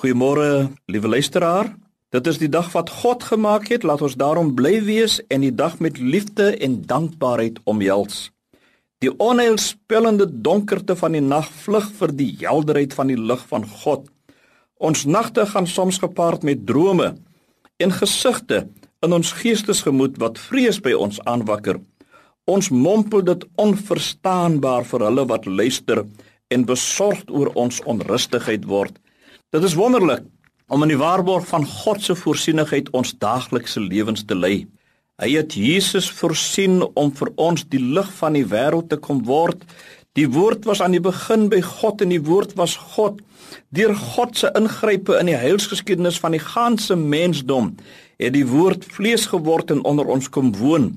Goeiemôre, liewe luisteraar. Dit is die dag wat God gemaak het. Laat ons daarom bly wees en die dag met liefde en dankbaarheid omhels. Die onheilspellende donkerte van die nag vlug vir die helderheid van die lig van God. Ons nagte gaan soms gepaard met drome en gesigte in ons geestesgemoed wat vrees by ons aanwakker. Ons mompel dit onverstaanbaar vir hulle wat luister en besorgd oor ons onrustigheid word. Dit is wonderlik om in die waarborg van God se voorsienigheid ons daaglikse lewens te lei. Hy het Jesus voorsien om vir ons die lig van die wêreld te kom word. Die woord was aan die begin by God en die woord was God. Deur God se ingrype in die heilsgeskiedenis van die ganse mensdom het die woord vlees geword en onder ons kom woon.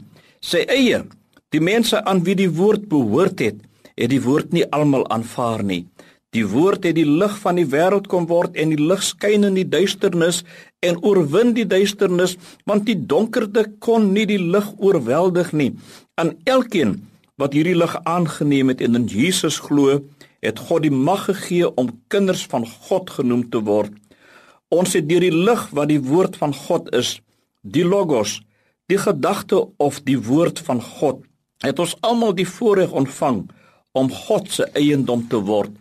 Sy eie, die mense aan wie die woord behoort het, het die woord nie almal aanvaar nie. Die woord het die lig van die wêreld kom word en die lig skyn in die duisternis en oorwin die duisternis want die donkerte kon nie die lig oorweldig nie. Aan elkeen wat hierdie lig aangeneem het en in Jesus glo, het God die mag gegee om kinders van God genoem te word. Ons het deur die lig wat die woord van God is, die logos, die gedagte of die woord van God, het ons almal die voorreg ontvang om God se eiendom te word.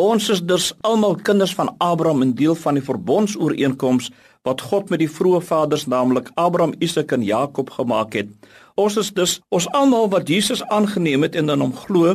Ons is dus almal kinders van Abraham en deel van die verbondsooreenkoms wat God met die vroeë vaders naamlik Abraham, Isak en Jakob gemaak het. Ons is dus ons almal wat Jesus aangeneem het en in hom glo,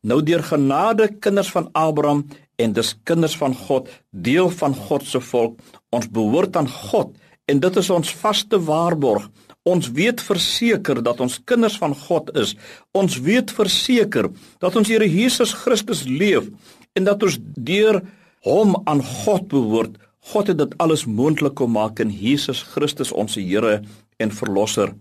nou deur genade kinders van Abraham en dus kinders van God, deel van God se volk. Ons behoort aan God en dit is ons vaste waarborg. Ons weet verseker dat ons kinders van God is. Ons weet verseker dat ons Here Jesus Christus leef en dat ons deur hom aan God behoort. God het dit alles moontlik kom maak in Jesus Christus ons Here en verlosser.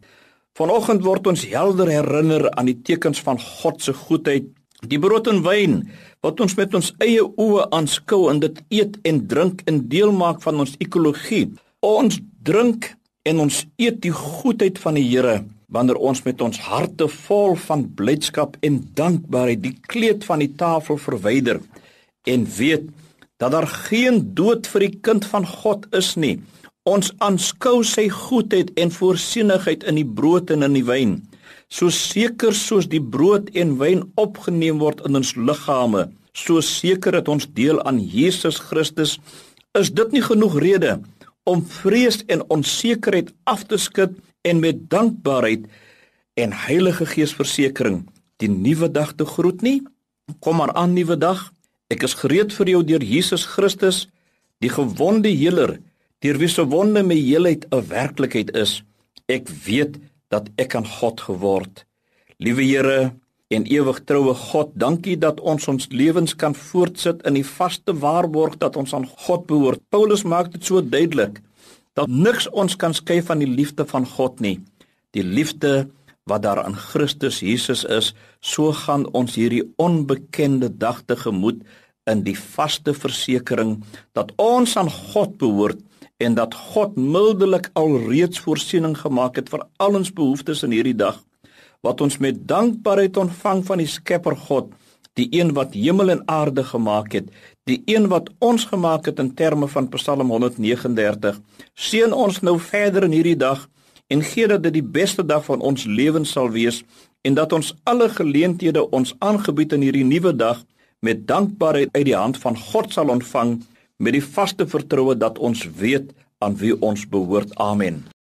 Vanoggend word ons helder herinner aan die tekens van God se goedheid. Die brood en wyn wat ons met ons eie oë aanskou en dit eet en drink en deel maak van ons ekologie. Ons drink en ons eet die goedheid van die Here wanneer ons met ons harte vol van blydskap en dankbaarheid die kleed van die tafel verwyder en weet dat daar geen dood vir die kind van God is nie. Ons aanskou sy goedheid en voorsienigheid in die brood en in die wyn. So seker soos die brood en wyn opgeneem word in ons liggame, so seker dat ons deel aan Jesus Christus, is dit nie genoeg rede om vrees en onsekerheid af te skud en met dankbaarheid en Heilige Gees versekering die nuwe dag te groet nie? Kom maar aan nuwe dag. Ek is gereed vir jou deur Jesus Christus, die gewonde heler, deur wie se wonde my heelheid 'n werklikheid is. Ek weet dat ek aan God geword. Liewe Here en ewig troue God, dankie dat ons ons lewens kan voortsit in die vaste waarborg dat ons aan God behoort. Paulus maak dit so duidelik dat niks ons kan skei van die liefde van God nie. Die liefde wat daar in Christus Jesus is, so gaan ons hierdie onbekende dag tegemoet in die vaste versekering dat ons aan God behoort en dat God mildelik alreeds voorsiening gemaak het vir al ons behoeftes in hierdie dag wat ons met dankbaarheid ontvang van die Skepper God, die een wat hemel en aarde gemaak het, die een wat ons gemaak het in terme van Psalm 139. Seën ons nou verder in hierdie dag en gee dat dit die beste dag van ons lewens sal wees en dat ons alle geleenthede ons aangebied in hierdie nuwe dag met dankbaarheid uit die hand van God sal ontvang met die vaste vertroue dat ons weet aan wie ons behoort. Amen.